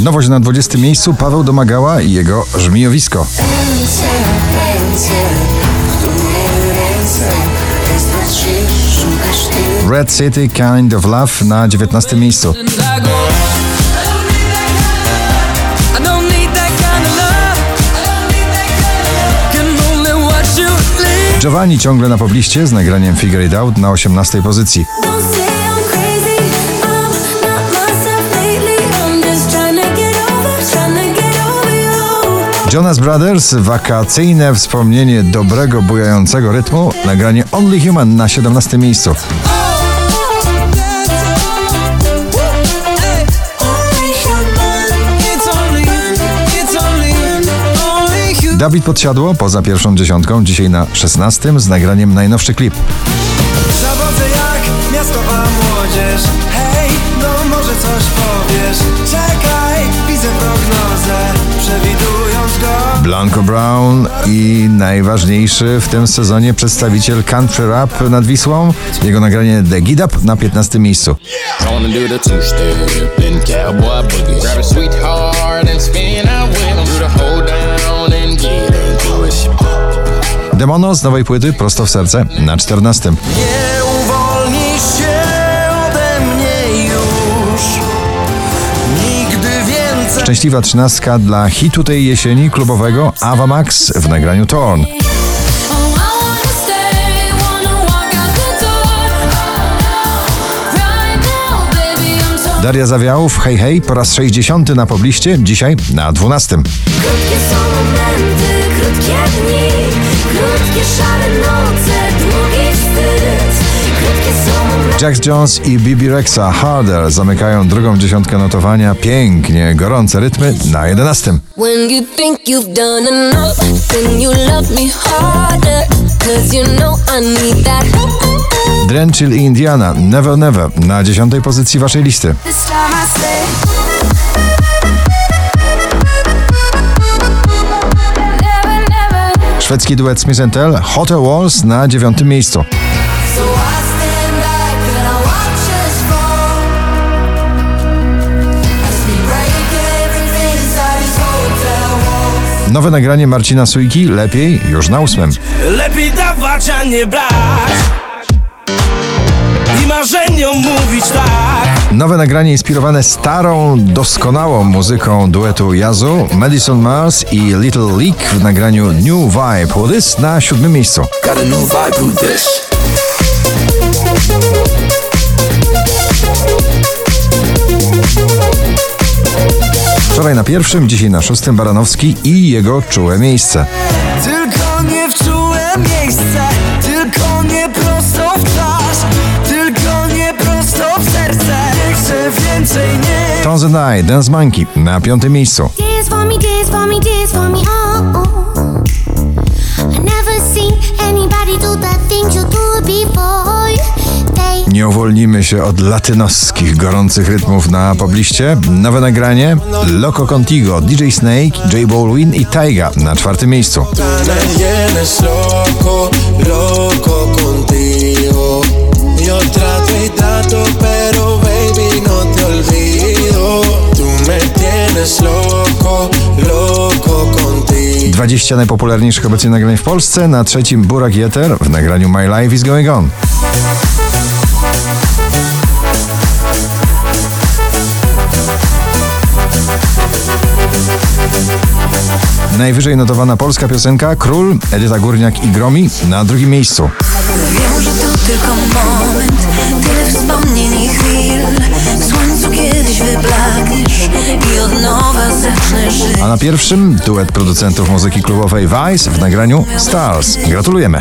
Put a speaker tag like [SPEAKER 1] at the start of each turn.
[SPEAKER 1] Nowość na 20 miejscu Paweł Domagała i jego żmijowisko. Red City Kind of Love na 19 miejscu. Giovanni ciągle na pobliście z nagraniem Figure It Out na 18 pozycji. Jonas Brothers, wakacyjne wspomnienie dobrego, bujającego rytmu, nagranie Only Human na 17 miejscu. Dawid Podsiadło, poza pierwszą dziesiątką, dzisiaj na 16 z nagraniem najnowszy klip.
[SPEAKER 2] Zawodzę jak miastowa młodzież
[SPEAKER 1] Blanco Brown i najważniejszy w tym sezonie przedstawiciel country rap nad Wisłą. Jego nagranie The Get Up na 15 miejscu. Demono z nowej płyty Prosto w serce na 14. Szczęśliwa trzynastka dla hitu tej jesieni klubowego Ava Max w nagraniu Torn. Daria Zawiałów, hej hej, po raz 60 na pobliście, dzisiaj na 12.
[SPEAKER 3] Krótkie są momenty, krótkie dni, krótkie szare
[SPEAKER 1] Jax Jones i Bibi Rexa Harder zamykają drugą dziesiątkę notowania. Pięknie, gorące rytmy na 11.
[SPEAKER 3] When you think you've done enough, then you love me harder. Cause you know I need that.
[SPEAKER 1] Drenchill i Indiana, Never Never na 10 pozycji waszej listy. Szwedzki duet Smith Tell, Hotel Walls na 9 miejscu. Nowe nagranie Marcina Sujki, lepiej już na 8.
[SPEAKER 2] Lepiej dawać, a nie brać I marzeniom mówić tak
[SPEAKER 1] Nowe nagranie inspirowane starą, doskonałą muzyką duetu Yazu, Madison Mars i Little Leak w nagraniu New Vibe. This na siódmym miejscu.
[SPEAKER 2] Got a new vibe with this
[SPEAKER 1] Wczoraj na pierwszym, dzisiaj na szóstym Baranowski i jego czułe miejsce.
[SPEAKER 2] Tylko nie w czułe miejsce Tylko nie prosto w twarz Tylko nie prosto w serce Nie chcę więcej, nie
[SPEAKER 1] Tones and I, Dance Monkey na piątym miejscu.
[SPEAKER 3] Dance for me, dance for me, dance for me. I never seen anybody do the things you do before.
[SPEAKER 1] Nie uwolnimy się od latynoskich, gorących rytmów na pobliście. Nowe nagranie Loco Contigo, DJ Snake, J Balwin i Taiga na czwartym miejscu.
[SPEAKER 4] Y no.
[SPEAKER 1] 20 najpopularniejszych obecnie nagrań w Polsce. Na trzecim Burak Jeter w nagraniu My Life is Going On. Najwyżej notowana polska piosenka Król, Edyta Górniak i Gromi na drugim miejscu.
[SPEAKER 5] Wiem, że to tylko moment Tyle wspomnień i chwil W słońcu kiedyś wyblakniesz I od nowa zacznę żyć
[SPEAKER 1] A na pierwszym duet producentów muzyki klubowej Vice w nagraniu Stars. Gratulujemy.